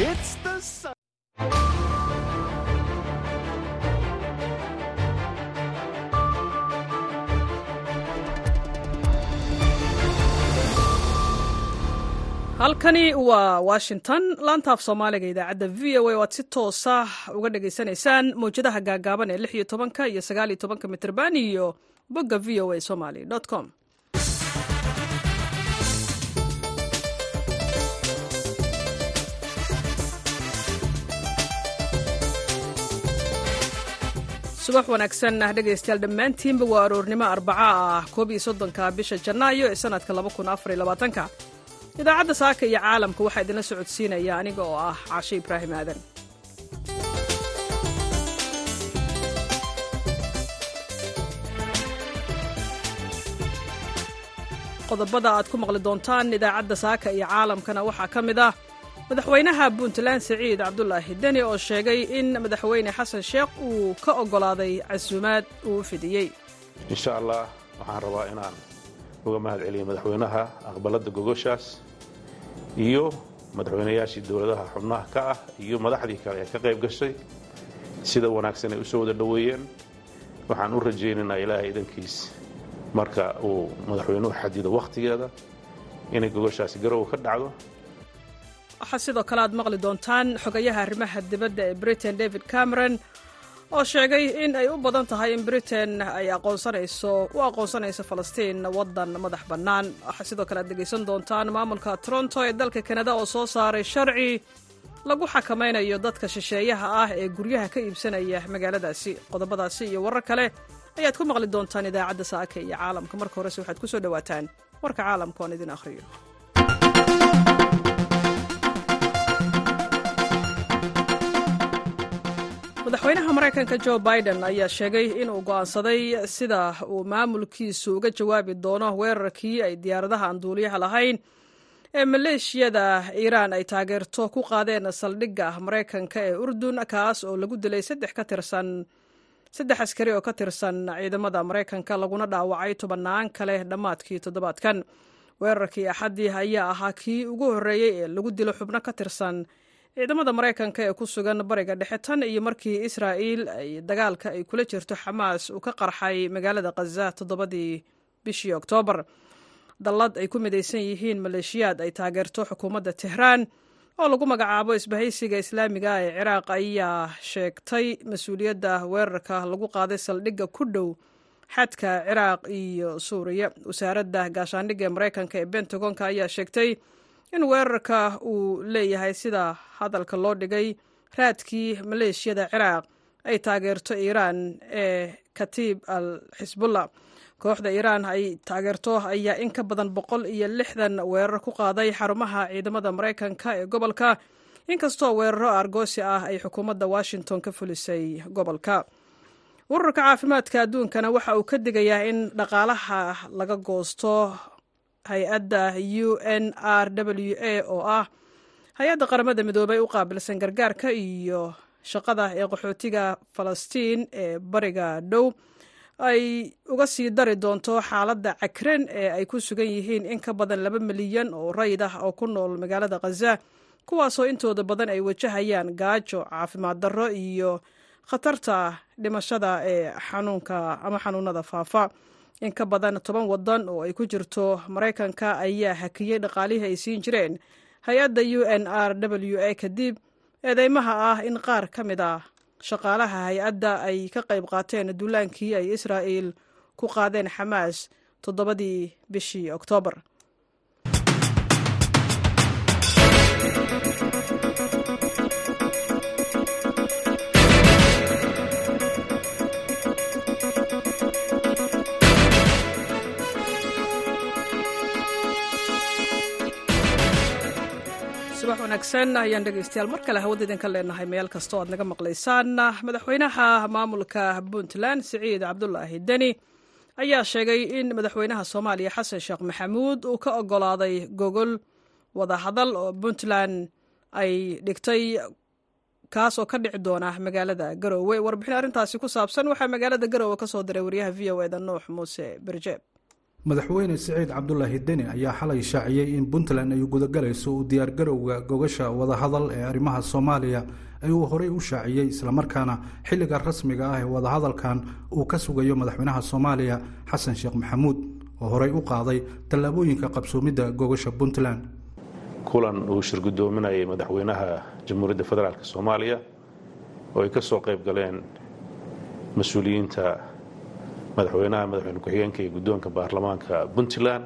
It's the sun. halkani waa washington laantaaf soomaaliga idaacadda v o a o aad si toosa uga dhagaysanaysaan mawjadaha gaagaaban ee lix iyo tobanka iyo sagaal iyo tobanka mitrban iyo bogga v o a somaly com subax wanaagsan. Ah dhegaystayaal dhammaantiinba waa aroornimo arbaca ah. Koob iyo soddonka bisha janaayo ee sanadka laba kun afar iyo labaatanka. Idaacadda saaka iyo caalamka waxaa idinla socodsiinaya aniga oo ah caashe ibraahim aadan. Qodobada aad ku maqli doontaan idaacadda saaka iyo caalamkana waxaa ka mid ah madaxweynaha puntland siciid cabdulaahi deni oo sheegay in madaxweyne xasan sheekh uu ka oggolaaday casuumaad uu fidiyey. Insha allah waxaan rabaa inaan uga mahad celiyo madaxweynaha aqbalada gogoshaas iyo madaxweynayaashii dowladaha xubnaha ka ah iyo madaxdii kale ee ka qayb gashay sida wanaagsan ay u soo wada dhoweeyeen. Waxaan u rajaynaynaa ilaahay idankiis marka uu madaxweynuhu xadido wakhtigeeda inay gogoshaasi garow ka dhacdo waxaa sidoo kale aad maqli doontaan xogayaha arrimaha dibadda ee britain david cameron oo sheegay in ay u badan tahay in britain ay aqoonsanayso u aqoonsanayso falastiin waddan madax bannaan. Waxaa sidoo kale aad dhegaysan doontaan maamulka toronto ee dalka kanada oo soo saaray sharci lagu xakamaynayo dadka shisheeyaha ah ee guryaha ka iibsanaya magaaladaasi. Qodobadaasi iyo warar kale ayaad ku maqli doontaan idaacadda saaka iyo caalamka. Marka horese waxaad ku soo dhowaataan warka caalamka oon idin akhriyo madaxweynaha maraykanka jo biden ayaa sheegay inuu go'aansaday sida uu maamulkiisu uga jawaabi doono weerarkii ay diyaaradaha aan duuliyaha lahayn ee maleeshiyada iiraan ay taageerto ku qaadeen saldhigga maraykanka ee urdun kaas oo lagu dilay saddex ka tirsan saddex askari oo ka tirsan ciidamada maraykanka laguna dhaawacay tobannaan kale dhammaadkii toddobaadkan. Weerarkii axaddii ayaa ahaa kii ugu horreeyey ee lagu dilo xubno ka tirsan ciidamada maraykanka ee ku sugan bariga dhexe tan iyo markii israa'iil ay dagaalka ay kula jirto xamaas uu ka qarxay magaalada khaza toddobadii bishii oktoobar. Dallad ay ku midaysan yihiin maleeshiyaad ay taageerto xukuumadda tehraan oo lagu magacaabo isbahaysiga islaamiga ee ciraaq ayaa sheegtay mas'uuliyadda weerarka lagu qaaday saldhigga ku dhow xadka ciraaq iyo suuriya. Wasaaradda gaashaandhigga maraykanka ee bentagonka ayaa sheegtay in weerarka uu leeyahay sida hadalka loo dhigay raadkii maleeshiyada ciraaq ay taageerto iiraan ee katiib al xisbullah kooxda iiraan ay taageerto ayaa in ka badan boqol iyo lixdan weerar ku qaaday xarumaha ciidamada maraykanka ee gobolka. Inkastoo weeraro argoosi ah ay xukuumadda washington ka fulisay gobolka. Ururka caafimaadka adduunkana waxa uu ka digayaa in dhaqaalaha laga goosto hay'adda u n r w a oo ah hay'adda qaramada midoobay u qaabilsan gargaarka iyo shaqada ee qaxootiga falastiin ee bariga dhow ay uga sii dari doonto xaaladda cakren ee ay ku sugan yihiin in ka badan laba milyan oo rayid ah oo ku nool magaalada khaza kuwaasoo intooda badan ay wajahayaan gaajo caafimaad darro iyo khatarta dhimashada ee xanuunka ama xanuunada faafa in ka badan toban waddan oo ay ku jirto maraykanka ayaa hakiyey dhaqaalihii ay siin jireen. Hay'adda u n r w a kadib eedeymaha ah in qaar ka mid ah shaqaalaha hay'adda ay ka qayb qaateen duulaankii ay israa'iil ku qaadeen xamaas toddobadii bishii oktoobar subax wanaagsan ayaan dhegaystayaal mar kale hawada idinka leenahay. Meel kastoo aad naga maqlaysaan madaxweynaha maamulka puntland siciid cabdulaahi deni ayaa sheegay in madaxweynaha soomaaliya xasan sheekh maxamuud uu ka oggolaaday gogol wadahadal oo puntland ay dhigtay kaas oo ka dhici doona magaalada garoowe. Warbixin arrintaasi ku saabsan waxaa magaalada garoowe ka soo diray wariyaha v o eda nuux muuse berjeeb madaxweyne siciid cabdulaahi deni ayaa xalay shaaciyey in puntland ay gudagalayso u diyaargarowga gogasha wadahadal ee arrimaha soomaaliya. Ee uu horey u shaaciyey islamarkaana xilliga rasmiga ah ee wadahadalkan uu ka sugayo madaxweynaha soomaaliya xasan sheekh maxamuud oo horey u qaaday tallaabooyinka qabsoomidda gogasha puntland. Kulan uu shirgudoominayay madaxweynaha jamhuuriyadda federaalk soomaaliya oo ay ka soo qayb galeen mas'uuliyiinta madaxweynaha madaxweyne ku-xigeenka iyo guddoonka baarlamaanka puntland.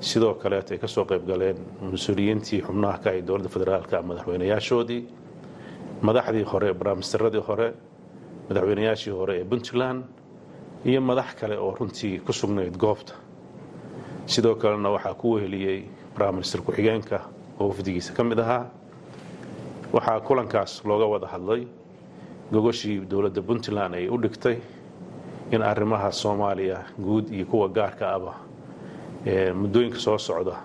Sidoo kaleet ay ka soo qayb galeen mas'uuliyiintii xubnaha ka ay dowladda federaalka madaxweynayaashoodii madaxdii hore baraamistaradii hore madaxweynayaashii hore ee puntland iyo madax kale oo runtii ku sugnayd goobta. Sidoo kalena waxaa ku weheliyey baraminister ku-xigeenka oo wafdigiisa ka mid ahaa. Waxaa kulankaas looga wada hadlay gogoshii dowladda puntland ay u dhigtay in arrimaha soomaaliya guud iyo kuwa gaarka aba muddooyinka soo socda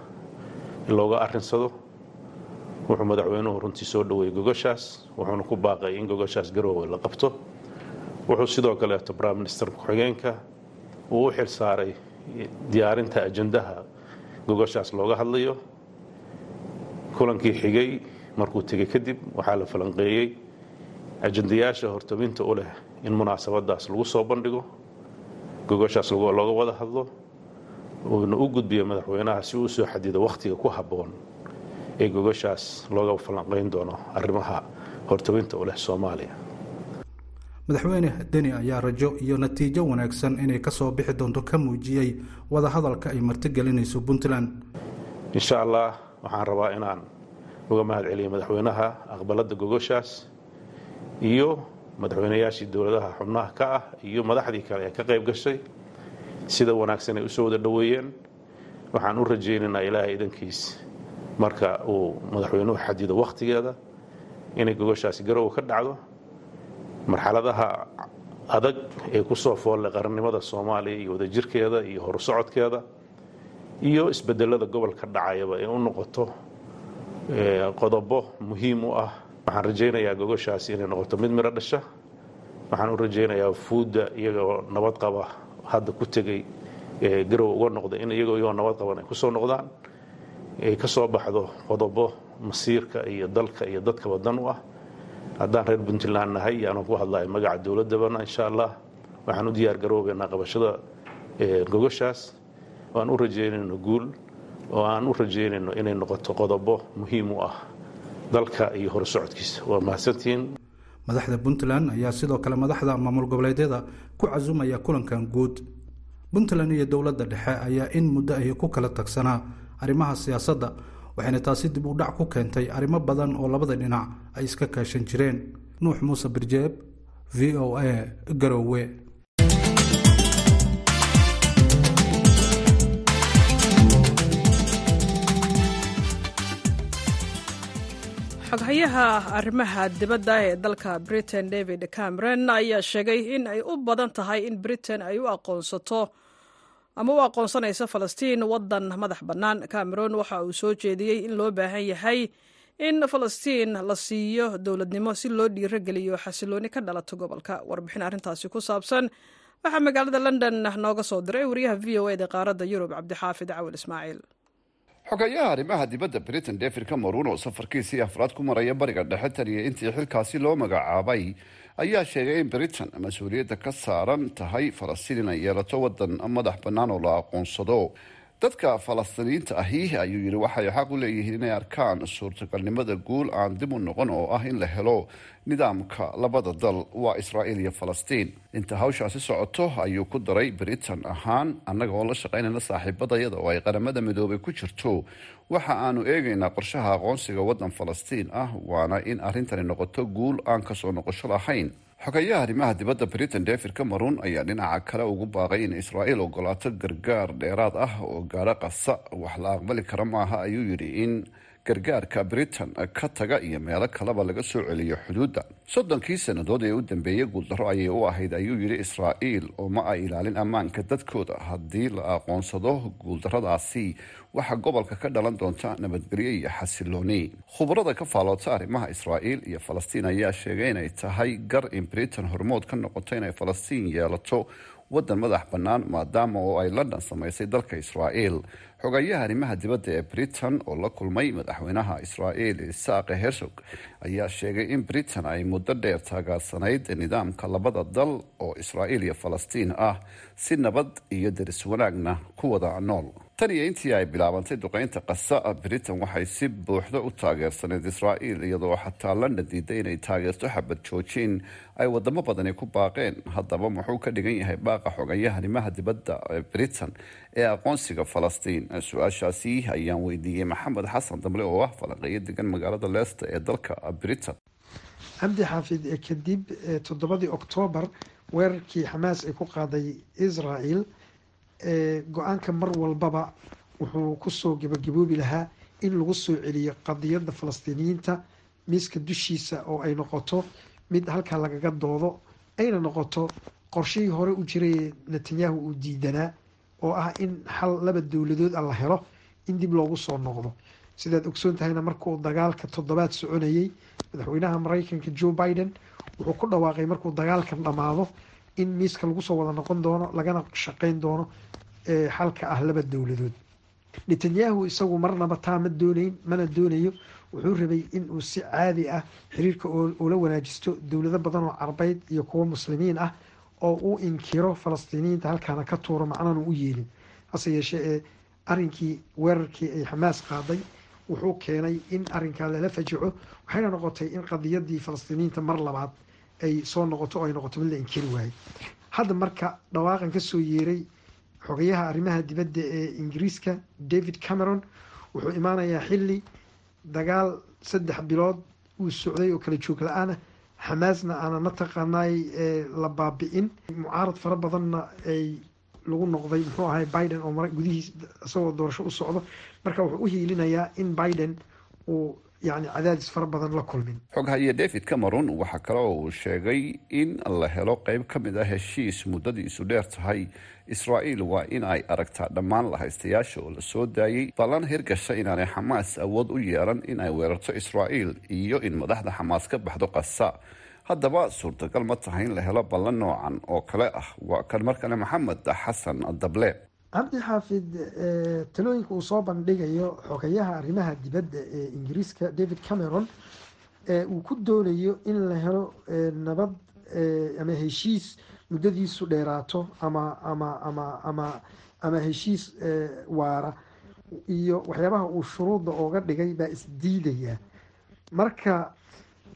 looga arrinsado wuxuu madaxweynuhu runtii soo dhoweeyey gogoshaas wuxuuna ku baaqay in gogoshaas garoowe la qabto. Wuxuu sidoo kaleeto briminister ku-xigeenka uu u xil saaray diyaarinta ajandaha gogoshaas looga hadlayo. Kulankii xigay markuu tegey kadib waxaa la falanqeeyey. Ajandayaasha hortobinta u leh in munaasabadaas lagu soo bandhigo gogoshaas looga wada hadlo uuna u gudbiyo madaxweynaha si uu soo xadido wakhtiga ku habboon ee gogoshaas looga falanqayn doono arrimaha hortobinta u leh soomaaliya. Madaxweyne deni ayaa rajo iyo natiijo wanaagsan inay ka soo bixi doonto ka muujiyey wadahadalka ay martigelinayso puntland. Insha allah waxaan rabaa inaan uga mahad celiyo madaxweynaha aqbalada gogoshaas iyo madaxweynayaashii dowladaha xubnaha ka ah iyo madaxdii kale ee ka qayb gashay sida wanaagsan ay u soo wada dhoweeyeen waxaan u rajaynaynaa ilaahay idankiis marka uu madaxweynuhu xadido wakhtigeeda inay gogoshaasi garowa ka dhacdo marxaladaha adag ee ku soo foollay qarannimada soomaaliya iyo wadajirkeeda iyo horusocodkeeda iyo isbedelada gobolka dhacayaba ee u noqoto qodobo muhiim u ah waxaan rajaynayaa gogoshaasi inay noqoto. Mid miro dhasha waxaan u rajaynayaa fuudda iyagoo nabad qaba. Hadda ku tegey garow uga noqda in iyagoo iyagoo nabad qaban ay ku noqdaan. Ay ka soo baxdo qodobo masiirka iyo dalka iyo dadkaba dan u ah. Haddaan reer puntland nahay iyo anuu ku hadlayo magaca dowladdabana insha allah. Waxaan u diyaar garoobeynaa qabashada gogoshaas oo aan u rajaynayno guul oo aan u rajaynayno inay noqoto qodobo muhiim u ah dalka iyo horusocodkiisa waa mahadsantihiin madaxda puntland ayaa sidoo kale madaxda maamul goboleedyada ku casumaya kulankan guud. Puntland iyo dowladda dhexe ayaa in muddo ahi ku kala tagsanaa arrimaha siyaasadda waxayna taasi dib u dhac ku keentay arrimo badan oo labada dhinac ay iska kaashan jireen. Nuux muuse birjeeb v o a garowe xoghayaha arrimaha dibadda ee dalka britain david cameron ayaa sheegay in ay u badan tahay in britain ay u aqoonsato ama u aqoonsanayso falastiin waddan madax bannaan. Cameron waxa uu soo jeediyey in loo baahan yahay in falastiin la siiyo dowladnimo si loo dhiirogeliyo xasilooni ka dhalato gobolka. Warbixin arrintaasi ku saabsan waxaa magaalada london nooga soo diray wariyaha v o eda qaaradda yurub cabdixaafid cawil ismaaciil xogayaha arrimaha dibadda britain david cameron oo safarkiisii afraad ku maraya bariga dhexe taniya intii xilkaasi loo magacaabay ayaa sheegay in britain mas'uuliyadda ka saaran tahay falastiin inay yeelato waddan madax bannaan oo la aqoonsado dadka falastiiniyiinta ahi ayuu yidhi waxay xaq u leeyihiin inay arkaan suurtagalnimada guul aan dib u noqon oo ah in la helo nidaamka labada dal waa israa'iil iyo falastiin. Inta hawshaasi socoto ayuu ku daray britain ahaan annaga oo la shaqaynayna saaxiibadayada oo ay qaramada midoobay ku jirto. Waxa aanu eegaynaa qorshaha aqoonsiga waddan falastiin ah waana in arrintani noqoto guul aan ka soo noqosho lahayn xogayaha arrimaha dibadda britain david cameron ayaa dhinaca kale ugu baaqay in israa'iil ogolaato gargaar dheeraad ah oo gaadho qasa. Wax la aqbali kara maaha ayuu yidhi in gargaarka britain ka taga iyo meelo kaleba laga soo celiyo xuduudda. Soddonkii sannadood ee u dambeeyey guuldarro ayay u ahayd ayuu yidhi israa'iil oo ma ay ilaalin ammaanka dadkooda. Haddii la aqoonsado guuldarradaasi waxaa gobolka ka dhalan doonta nabadgelyo iyo xasilooni. Khubarada ka faaloota arrimaha israa'iil iyo falastiin ayaa sheegay inay tahay gar in britain hormood ka noqoto inay falastiin yeelato waddan madax bannaan maadaama oo ay london samaysay dalka israa'el xogayaha arrimaha dibadda ee britain oo la kulmay madaxweynaha israa'el isaaqe hersog ayaa sheegay in britain ay muddo dheer taagaarsanayd nidaamka labada dal oo israa'il iyo falastiin ah si nabad iyo deris wanaagna ku wada nool tan iyo intii ay bilaabantay duqeynta qasa britain waxay si buuxda u taageersaneyd israa'il iyadoo xataa london diiday inay taageerto xabad joojin ay wadamo badani ku baaqeen. Haddaba muxuu ka dhigan yahay baaqa xogayaha arrimaha dibadda ee britain ee aqoonsiga falastiin. Su'aashaasi ayaan weydiiyey maxamed xasan damle oo ah falanqeeyo degan magaalada leicester ee dalka britain. Cabdi xaafid kadib toddobadii oktoobar weerarkii xamaas ay ku qaaday israel go'aanka mar walbaba wuxuu ku soo gabagaboobi lahaa in lagu soo celiyo qadiyadda falastiiniyiinta miiska dushiisa oo ay noqoto mid halkaa lagaga doodo ayna noqoto qorshihii hore u jiray netanyahu uu diidanaa oo ah in xal laba dowladood a la helo in dib loogu soo noqdo. Sidaad ogsoon tahayna markuu dagaalka toddobaad soconayay madaxweynaha mareykanka joe biden wuxuu ku dhawaaqay markuu dagaalkan dhammaado in miiska lagu soo wada noqon doono lagana shaqeyn doono xalka ah laba dowladood netanyahu isagu marnaba taa ma dooneyn mana doonayo. Wuxuu rabay in uu si caadi ah xiriirka ula wanaajisto dowlado badan oo carabeyd iyo kuwo muslimiin ah oo uu inkiro falastiiniyiinta halkaana ka tuuro macnana u yeelin. Hase yeeshee ee arrinkii weerarkii ay xamaas qaaday wuxuu keenay in arrinkaa lala fajaco waxayna noqotay in qadiyadii falastiiniyiinta mar labaad ay soo noqoto oo ay noqoto mid la inkiri waayey hadda marka dhawaaqan ka soo yeeray xogayaha arrimaha dibadda ee ingiriiska david cameron wuxuu imaanayaa xilli dagaal saddex bilood uu socday oo kala joog la'aan ah xamaasna aana mataqaanaay la baabi'in. Mucaarad fara badanna ay lagu noqday muxuu ahay biden oo gudihiis isagoo doorasho u socdo. Marka wuxuu u hiilinayaa in biden uu yani cadaadis fara badan la kulmin xoghaye david cameron waxaa kale oo uu sheegay in la helo qeyb ka mid ah heshiis muddadiisu dheer tahay israa'iil waa in ay aragtaa dhammaan lahaystayaasha oo la soo daayey ballan hirgasha inaanay xamaas awood u yeelan in ay weerarto israa'iil iyo in madaxda xamaas ka baxdo qasa haddaba suurtagal ma tahay in la helo ballan noocan oo kale ah waa kan mar kale maxamed xasan dable cabdi xaafid talooyinka uu soo bandhigayo xogayaha arrimaha dibadda ee ingiriiska david cameron uu ku doonayo in la helo nabad ama heshiis muddadiisu dheeraato ama ama ama ama ama heshiis waara. Iyo waxyaabaha uu shuruudda ooga dhigay baa isdiidaya marka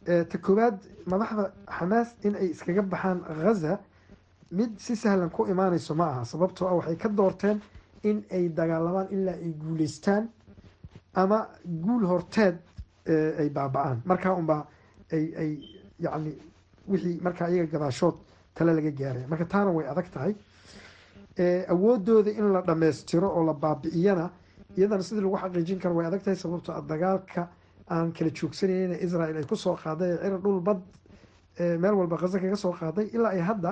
ta koowaad madaxda xamaas in ay iskaga baxaan ghaza mid si sahlan ku imaaneyso ma aha. Sababtoo ah waxay ka doorteen in ay dagaalamaan ilaa ay guuleystaan ama guul horteed ay baaba-aan. Markaa unbaa ay ay yacni wixii markaa iyaga gadaashood tale laga gaaray marka taana way adag tahay awoodooda in la dhammaystiro oo la baabi'iyana iyadana sidii lagu xaqiijin karo way adag tahay sababtoo ah dagaalka aan kala joogsanayna israel ay ku soo qaaday cira dhul bad meel walba khaza kaga soo qaaday ilaa ay hadda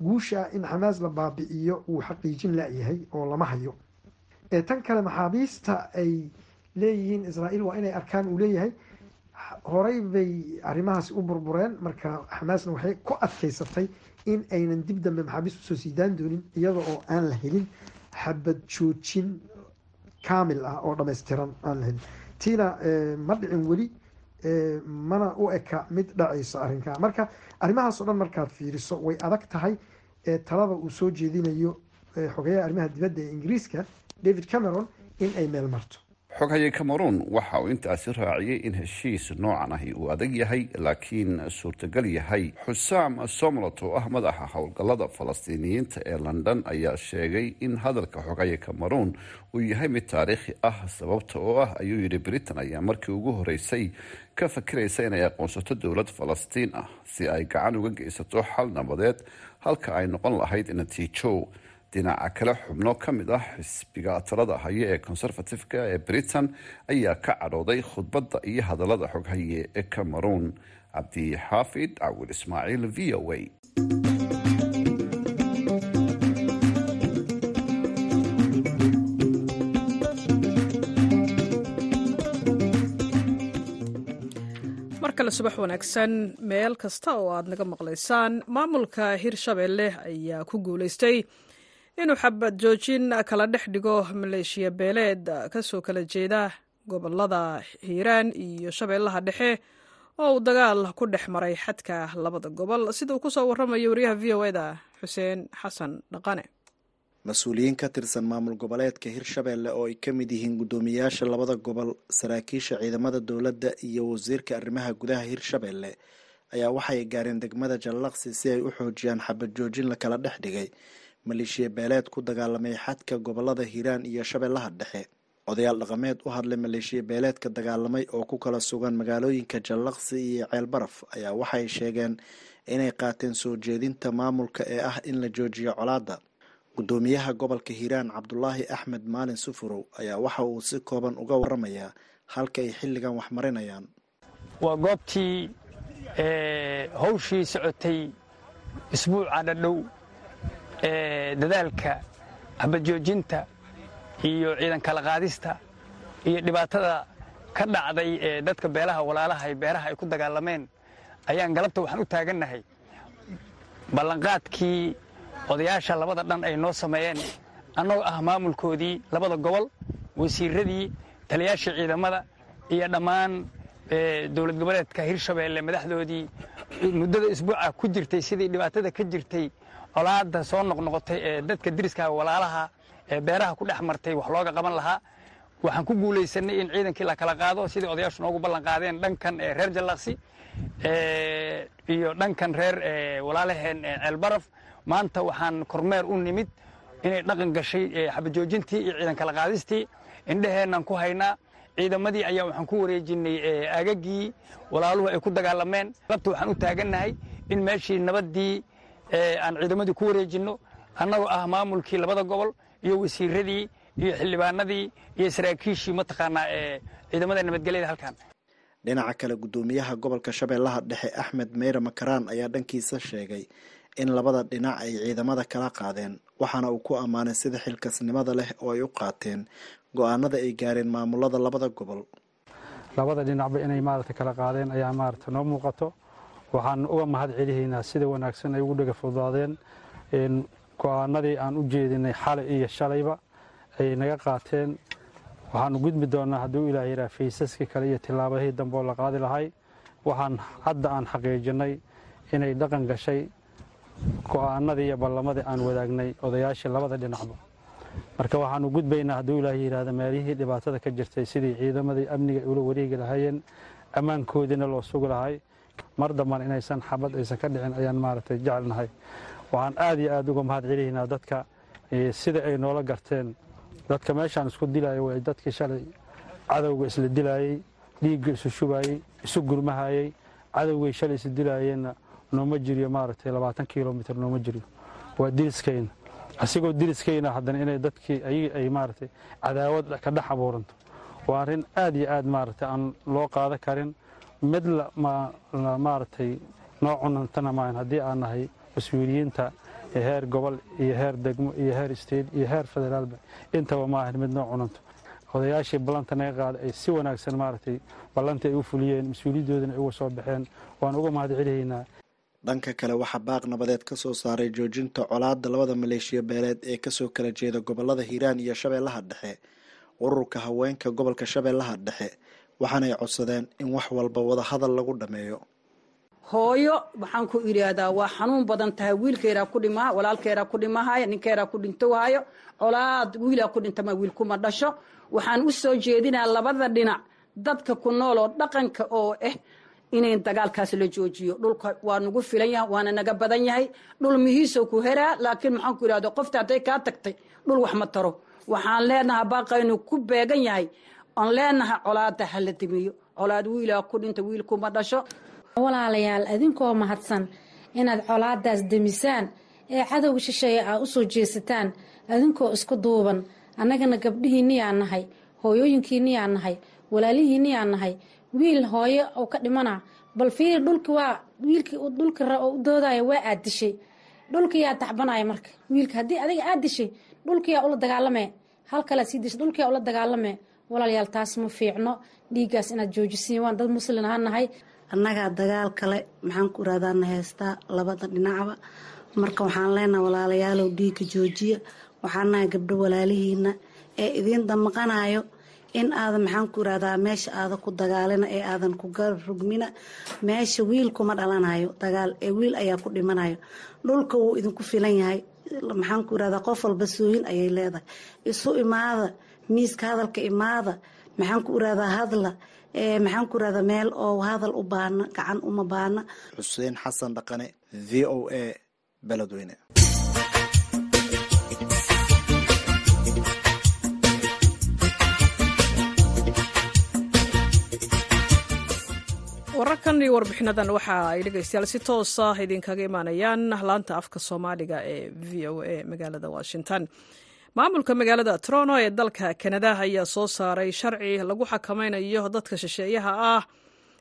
guusha in xamaas la baabi'iyo uu xaqiijin la-yahay oo lama hayo. Tan kale maxaabiista ay leeyihiin israael waa inay arkaan uu leeyahay horey bay arrimahaasi u burbureen marka xamaasna waxay ku adkeysatay in aynan dib dambe maxaabiist u soo siidaan doonin iyada oo aan la helin xabad joojin kaamil ah oo dhammaystiran aan la helin. Tiina ma dhicin weli mana u eka mid dhacaysa arrinkaa. Marka arrimahaas o dhan markaad fiiriso way adag tahay talada uu soo jeedinayo xogeyaha arrimaha dibadda ee ingiriiska david cameron in ay meel marto xoghaye cameron waxa uu intaasi raaciyey in heshiis noocan ahi uu adag yahay laakiin suurtagal yahay. Xusaam somlot oo ah madaxa howlgallada falastiiniyiinta ee london ayaa sheegay in hadalka xoghaye cameron uu yahay mid taariikhi ah sababta oo ah ayuu yidhi britain ayaa markii ugu horeysay ka fakiraysa inay aqoonsato dowlad falastiin ah si ay gacan uga geysato xal nabadeed halka ay noqon lahayd natiijo dhinaca kale xubno ka mid ah xisbiga talada haye ee conservatifeka ee britain ayaa ka cadhooday khudbadda iyo hadallada xoghaye ee cameron cabdixaafid cawil ismaaciil v o a. Subax wanaagsan meel kasta oo aad naga maqlaysaan maamulka hirshabelle ayaa ku guulaystay inuu xabad joojin kala dhex dhigo maleeshiya beeleed ka soo kala jeeda gobollada hiiraan iyo shabeellaha dhexe oo uu dagaal ku dhex maray xadka labada gobol. Sida uu ku soo waramayo wariyaha v o eda xuseen xasan dhaqane. Mas'uuliyiin ka tirsan maamul goboleedka hirshabelle oo ay ka mid yihiin guddoomiyayaasha labada gobol saraakiisha ciidamada dowladda iyo wasiirka arrimaha gudaha hirshabelle ayaa waxay gaareen degmada jallaqsi si ay u xoojiyaan xabad joojin la kala dhex dhigay maleeshiya beeleed ku dagaalamay xadka gobollada hiiraan iyo shabeellaha dhexe. Odayaal dhaqameed u hadlay maleeshiya beeleedka dagaalamay oo ku kala sugan magaalooyinka jallaqsi iyo ceelbaraf ayaa waxay sheegeen inay qaateen soo jeedinta maamulka ee ah in la joojiyo colaadda. Guddoomiyaha gobolka hiiraan cabdulaahi axmed maalin sufurow ayaa waxa uu si kooban uga waramayaa halka ay xilligan wax marinayaan waa goobtii hawshii socotay isbuuca dhadhow ee dadaalka xabadjoojinta iyo ciidan kala qaadista iyo dhibaatada ka dhacday ee dadka beelaha walaalaha ee beeraha ay ku dagaalameen ayaan galabta waxaan u taagannahay ballanqaadkii odayaasha labada dhan ay noo sameeyeen. Annagoo ah maamulkoodii labada gobol wasiiradii taliyaashii ciidamada iyo dhammaan dowlad goboleedka hirshabeelle madaxdoodii. Muddada isbuuca ku jirtay sidii dhibaatada ka jirtay colaadda soo noqnoqotay ee dadka diriska walaalaha ee beeraha ku dhex martay wax looga qaban lahaa. Waxaan ku guulaysanay in ciidankii la kala qaado sidii odayaashu noogu ballan qaadeen dhankan ee reer jallaqsi iyo dhankan reer walaalaheen ceelbaraf maanta waxaan kormeer u nimid inay dhaqan gashay xabajoojintii iyo ciidan kala qaadistii. Indhaheennan ku haynaa ciidamadii ayaa waxaan ku wareejinay aagagii walaaluhu ay ku dagaalameen. Labta waxaan u taagannahay in meeshii nabaddii aan ciidamadii ku wareejinno annagoo ah maamulkii labada gobol iyo wasiiradii iyo xildhibaanadii iyo saraakiishii mataqaanaa ee ciidamada nabadgelyada halkan. Dhinaca kale guddoomiyaha gobolka shabeellaha dhexe axmed meyre makaraan ayaa dhankiisa sheegay in labada dhinac ay ciidamada kala qaadeen waxaana uu ku ammaanay sida xilkasnimada leh oo ay u qaateen go'aanada ay gaareen maamulada labada gobol. Labada dhinacba inay maarata kala qaadeen ayaa maarata noo muuqato waxaan uga mahad celihaynaa sida wanaagsan ay ugu dhega fududaadeen go'aanadii aan u jeedinay xalay iyo shalayba ay naga qaateen. Waxaanu gudbi doonaa hadduu ilaah yaraa faysaskii kale iyo tillaabadihii dambe oo la qaadi lahay. Waxaan hadda aan xaqiijinay inay dhaqan gashay go'aanadii iyo ballamadii aan wadaagnay odayaashii labada dhinacba. Marka waxaanu gudbaynaa hadduu ilaah yidhaahda meelihii dhibaatada ka jirtay sidii ciidamadii amniga ula wareegi lahaayeen ammaankoodiina loo sugi lahay mar dambana inaysan xabad aysan ka dhicin ayaan maaragtay jecelnahay waxaan aad iyo aad uga mahad celihaynaa dadka sida ay noola garteen. Dadka meeshaan isku dilaya way dadkii shalay. Cadowga isla dilaayey dhiigga isu shubaayey isu gurmahayey cadowgay shalay isu dilaayeenna nooma jiriyo maaragtay labaatan kilomitr nooma jiriyo. Waa diriskayna asigoo diriskayna haddana inay dadkii ayagii ay maaragtay cadaawad ka dhex abuuranto. Waa arrin aad iyo aad maaragtay aan loo qaada karin mid maaragtay noo cunantana maahan haddii aan nahay mas'uuliyiinta heer gobol iyo heer degmo iyo heer state iyo heer federaalba intaba maahan mid noo cunanto odayaashii ballanta naga qaaday ay si wanaagsan maaragtay ballantii ay u fuliyeen mas'uuliyadoodana ay uga soo baxeen waan uga mahad celihaynaa. Dhanka kale waxaa baaq nabadeed ka soo saaray joojinta colaadda labada maleeshiya beeleed ee ka soo kala jeeda gobollada hiiraan iyo shabeellaha dhexe ururka haweenka gobolka shabeellaha dhexe waxaanay codsadeen in wax walba wadahadal lagu dhammeeyo hooyo waxaan ku idhaahdaa waa xanuun badan tahay. Wiilkeeraa ku dhimaa walaalkeeraa ku dhimahaya ninkeeraa ku dhintowhayo colaad wiilaa ku dhintama wiil kuma dhasho. Waxaan u soo jeedinaa labada dhinac dadka ku nool oo dhaqanka oo ah inay dagaalkaas la joojiyo. Dhulka waa nagu filan yahay waana naga badan yahay. Dhul mihiisoo ku heraa laakiin maxaan ku idhahda qofta hadday kaa tagtay dhul wax ma taro. Waxaan leenahay baaqaynu ku beegan yahay oon leenahay colaada ha la dimiyo. Colaad wiilaa ku dhinta wiil kuma dhasho. Walaalayaal adinkoo mahadsan inaad colaadaas demisaan ee cadowga shisheeye aa u soo jeesataan adinkoo isku duuban annagana gabdhihiinniyaa nahay hooyooyinkiinniyaa nahay walaalihiinniyaa nahay wiil hooyo oo ka dhimana bal fiiri dhulki waa wiilkii dhulki u doodaya waa aad dishay. Dhulkiyaa tacbanaya marka wiilka haddii adiga aad dishay dhulkiyaa ula dagaalame hal kalea sii dishay dhulkiyaa ula dagaalame walaalayaal taas ma fiicno dhiiggaas inaad joojisiin waan dad muslin ahaan nahay. Annagaa dagaal kale maxaan ku iraadaana heystaa labada dhinacba. Marka waxaan leenaha walaalayaalow dhiigga joojiya. Waxaan nahay gabdho walaalihiina ee idiin damaqanayo in aadan maxaan ku irahdaa meesha aada ku dagaalina ee aadan ku garrugmina meesha wiil kuma dhalanayo dagaal ee wiil ayaa ku dhimanayo dhulka wuu idinku filan yahay. Maxaan ku irahdaa qof walba sooyin ayay leedahay. Isu imaada miiska hadalka imaada maxaan ku irahdaa hadla maxaan ku irahdaa meel oo hadal u baana gacan uma baana xuseen xasan dhaqane v o a beledweyne wararkan iyo warbixinadan waxa ay dhegeystayaal si toosa idinkaga imaanayaan. Laanta afka soomaaliga ee v o a magaalada washington maamulka magaalada toronto ee dalka kanada ayaa soo saaray sharci lagu xakameynayo dadka shisheeyaha ah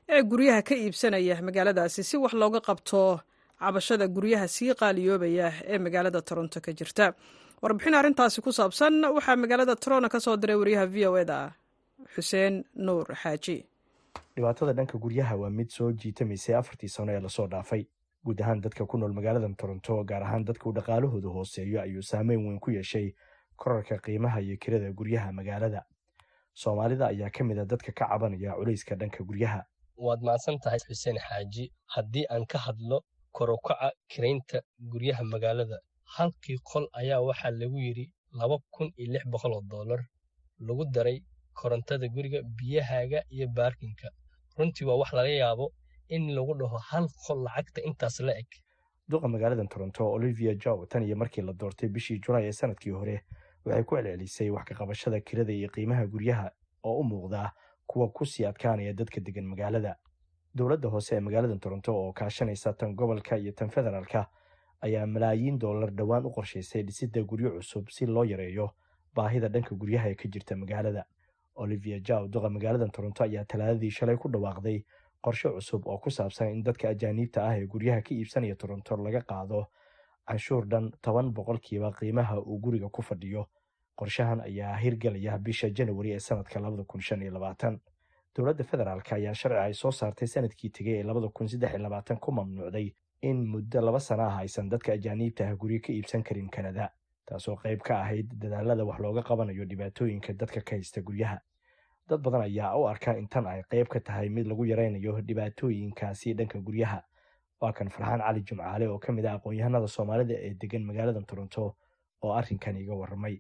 ee guryaha ka iibsanaya magaaladaasi si wax looga qabto cabashada guryaha sii qaaliyoobaya ee magaalada toronto ka jirta. Warbixin arrintaasi ku saabsan waxaa magaalada toronto ka soo diray wariyaha v o eda xuseen nuur xaaji. Dhibaatada dhanka guryaha waa mid soo jiitamaysay afartii sano ee la soo dhaafay. Guud ahaan dadka ku nool magaaladan toronto gaar ahaan dadka uu dhaqaalahooda hooseeyo ayuu saameyn weyn ku yeeshay korarka qiimaha iyo kirada guryaha magaalada. Soomaalida ayaa ka mid a dadka ka cabanaya culayska dhanka guryaha. Waad mahadsan tahay xuseen xaaji haddii aan ka hadlo korokaca kiraynta guryaha magaalada halkii qol ayaa waxaa lagu yidhi laba kun iyo lix boqol oo dollar. Lagu daray korontada guriga biyahaaga iyo baarkinka. Runtii waa wax laga yaabo in lagu dhaho hal qol lacagta intaas la eg. Duqa magaaladan toronto olivia jow tan iyo markii la doortay bishii julaay ee sannadkii hore waxay ku celcelisay wax ka qabashada kirada iyo qiimaha guryaha oo u muuqda kuwa ku sii adkaanaya dadka degan magaalada. Dowladda hoose ee magaaladan toronto oo kaashanaysa tan gobolka iyo tan federaalka ayaa malaayiin dollar dhowaan u qorshaysay dhisidda guryo cusub si loo yareeyo baahida dhanka guryaha ee ka jirta magaalada. Olivia jow duqa magaaladan toronto ayaa talaadadii shalay ku dhawaaqday qorshe cusub oo ku saabsan in dadka ajaaniibta ah ee guryaha ka iibsanaya toronto laga qaado canshuur dhan toban boqolkiiba qiimaha uu guriga ku fadhiyo qorshahan ayaa hirgelaya bisha janawari ee sanadka dowladda federaalk ayaa sharci ay soo saartay sannadkii tegay ee ku mamnuucday in muddo laba sana ah aysan dadka ajaaniibta ah guryo ka iibsan karin kanada taasoo qayb ka ahayd dadaalada wax looga qabanayo dhibaatooyinka dadka ka haysta guryaha. Dad badan ayaa u arkaa in tan ay qayb ka tahay mid lagu yaraynayo dhibaatooyinkaasi dhanka guryaha. Waa kan farxaan cali jumcaale oo ka mid ah aqoon-yahanada soomaalida ee degan magaaladan toronto oo arrinkan iga warramay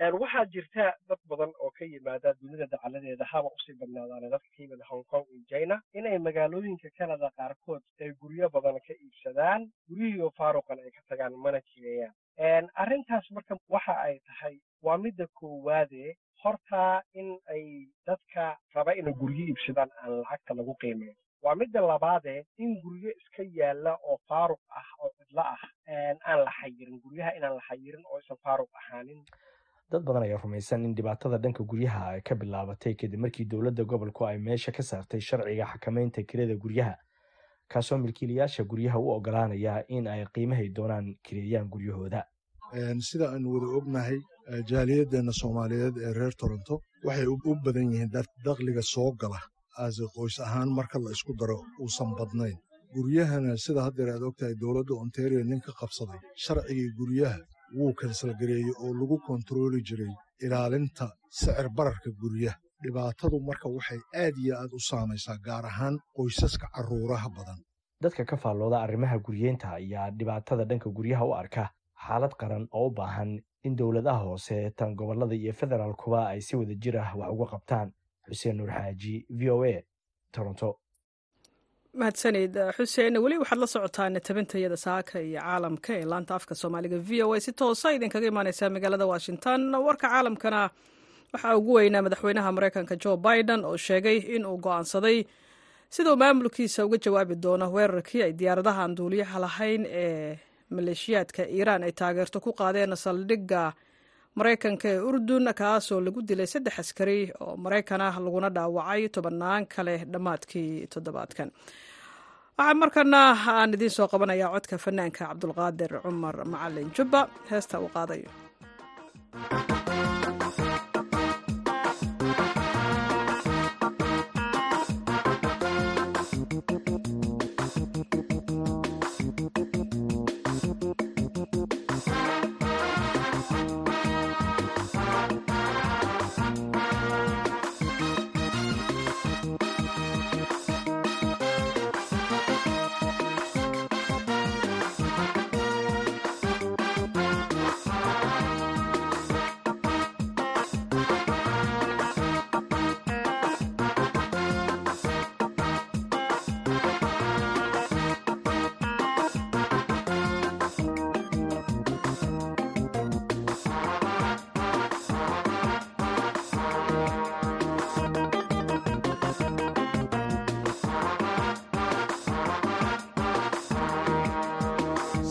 waxaa jirta dad badan oo ka yimaada dunida dacaladeeda haba u sii ka yimid hong kong iyo china inay magaalooyinka canada qaarkood ay guryo badan ka iibsadaan guryihiioo faaruqan ay ka tagaan mana jireeyaan. Arrintaas marka waxa ay tahay waa midda koowaade hortaa in ay dadka raba inay guryo iibsadaan aan lacagta lagu qiimeyn. Waa midda labaadee in guryo iska yaalla oo faaruq ah oo cidlo ah aan la xayirin guryaha inaan la xayirin oo isan faaruq ahaanin dad badan ayaa rumaysan in dhibaatada dhanka guryaha ay ka bilaabatay kadib markii dowladda gobolku ay meesha ka saartay sharciga xakameynta kirada guryaha kaasoo milkiilayaasha guryaha u ogolaanaya in ay qiimahay doonaan kireeyaan guryahooda. Sida aanu wada ognahay jaaliyaddeena soomaaliyeed ee reer toronto waxay u badan yihiin dakhliga soo gala aase qoys ahaan marka la isku daro uusan badnayn. Guryahana sida haddeer aad ogtahay dowladda ontario nin ka qabsaday sharcigii guryaha wuu kansalgareeyey oo lagu kontarooli jiray ilaalinta sicir bararka guryaha. Dhibaatadu marka waxay aad iyo aad u saamaysaa gaar ahaan qoysaska carruuraha badan. Dadka ka faallooda arrimaha guryeynta ayaa dhibaatada dhanka guryaha u arka. Xaalad qaran oo u baahan in dowladaha hoose tan gobollada iyo federaalkuba ay si wada jir ah wax uga qabtaan. Xuseen nuur xaaji v o a toronto mahadsanid xuseen weli waxaad la socotaan tabintayada saaka iyo caalamka ee laanta afka soomaaliga. V o a si toosa idinkaga imaaneysaa magaalada washington. Warka caalamkana waxaa ugu weynaa madaxweynaha mareykanka jo biden oo sheegay in uu go'aansaday siduu maamulkiisa uga jawaabi doono weerarkii ay diyaaradahan duuliyaha lahayn ee maleeshiyaadka iiraan ay taageerto ku qaadeen saldhigga maraykanka ee urdun kaasoo lagu dilay saddex askari oo maraykan ah laguna dhaawacay tobannaan kale dhammaadkii toddobaadkan. Waxaa markana aan idiin soo qabanayaa codka fanaanka cabdulqaadir cumar macalin jubba heesta uu qaadayo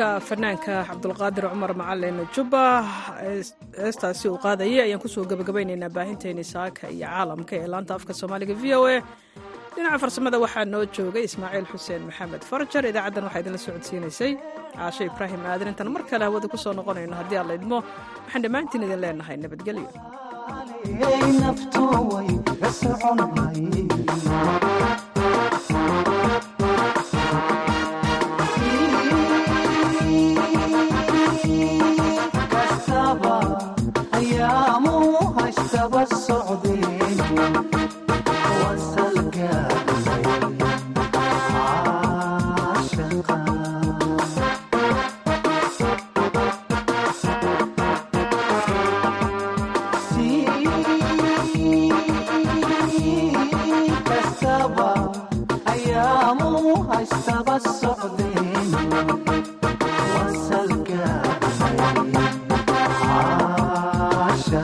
codka fanaanka cabdulqaadir cumar macalin jubba heestaasi uu qaadayay ayaan ku soo gebagabaynaynaa baahinteeni saaka iyo caalamka ee laanta afka soomaaliga v o a. Dhinaca farsamada waxaa noo joogay ismaaciil xuseen maxamed farjar idaacaddan waxaa idinla socodsiinaysay. Caashe ibraahim aadan intaan mar kale hawada ku soo noqonayno haddii aan la idmo waxaan dhammaantiin idin leenahay nabadgelyo